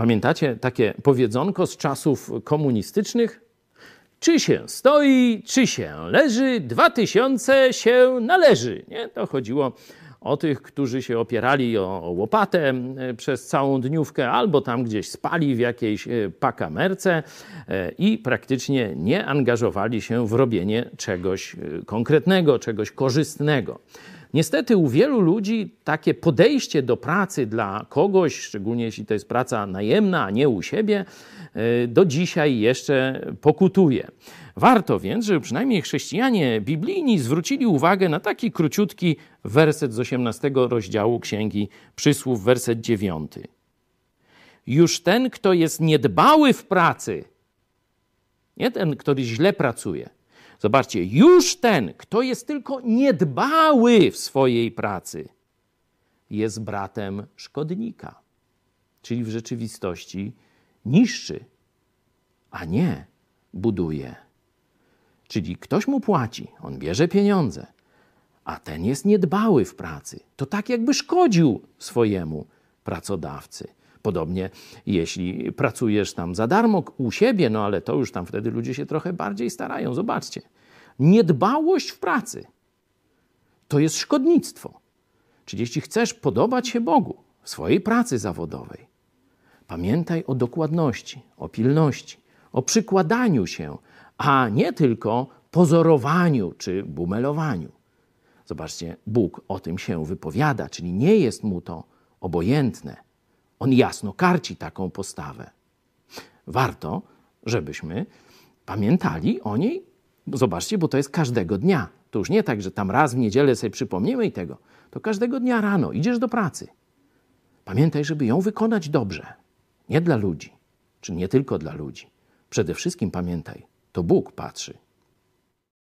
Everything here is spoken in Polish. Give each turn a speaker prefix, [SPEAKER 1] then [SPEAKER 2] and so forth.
[SPEAKER 1] Pamiętacie takie powiedzonko z czasów komunistycznych? Czy się stoi, czy się leży, dwa tysiące się należy. Nie? To chodziło o tych, którzy się opierali o łopatę e, przez całą dniówkę, albo tam gdzieś spali w jakiejś e, pakamerce e, i praktycznie nie angażowali się w robienie czegoś konkretnego, czegoś korzystnego. Niestety u wielu ludzi takie podejście do pracy dla kogoś, szczególnie jeśli to jest praca najemna, a nie u siebie, do dzisiaj jeszcze pokutuje. Warto więc, żeby przynajmniej chrześcijanie biblijni zwrócili uwagę na taki króciutki werset z 18 rozdziału Księgi Przysłów, werset 9. Już ten, kto jest niedbały w pracy, nie ten, który źle pracuje. Zobaczcie, już ten, kto jest tylko niedbały w swojej pracy, jest bratem szkodnika. Czyli w rzeczywistości niszczy, a nie buduje. Czyli ktoś mu płaci, on bierze pieniądze, a ten jest niedbały w pracy. To tak jakby szkodził swojemu pracodawcy. Podobnie, jeśli pracujesz tam za darmo u siebie, no ale to już tam wtedy ludzie się trochę bardziej starają. Zobaczcie. Niedbałość w pracy to jest szkodnictwo. Czyli jeśli chcesz podobać się Bogu w swojej pracy zawodowej, pamiętaj o dokładności, o pilności, o przykładaniu się a nie tylko pozorowaniu czy bumelowaniu. Zobaczcie, Bóg o tym się wypowiada, czyli nie jest mu to obojętne. On jasno karci taką postawę. Warto, żebyśmy pamiętali o niej. Zobaczcie, bo to jest każdego dnia. To już nie tak, że tam raz w niedzielę sobie przypomniemy i tego. To każdego dnia rano idziesz do pracy. Pamiętaj, żeby ją wykonać dobrze. Nie dla ludzi, czy nie tylko dla ludzi. Przede wszystkim pamiętaj, to Bóg patrzy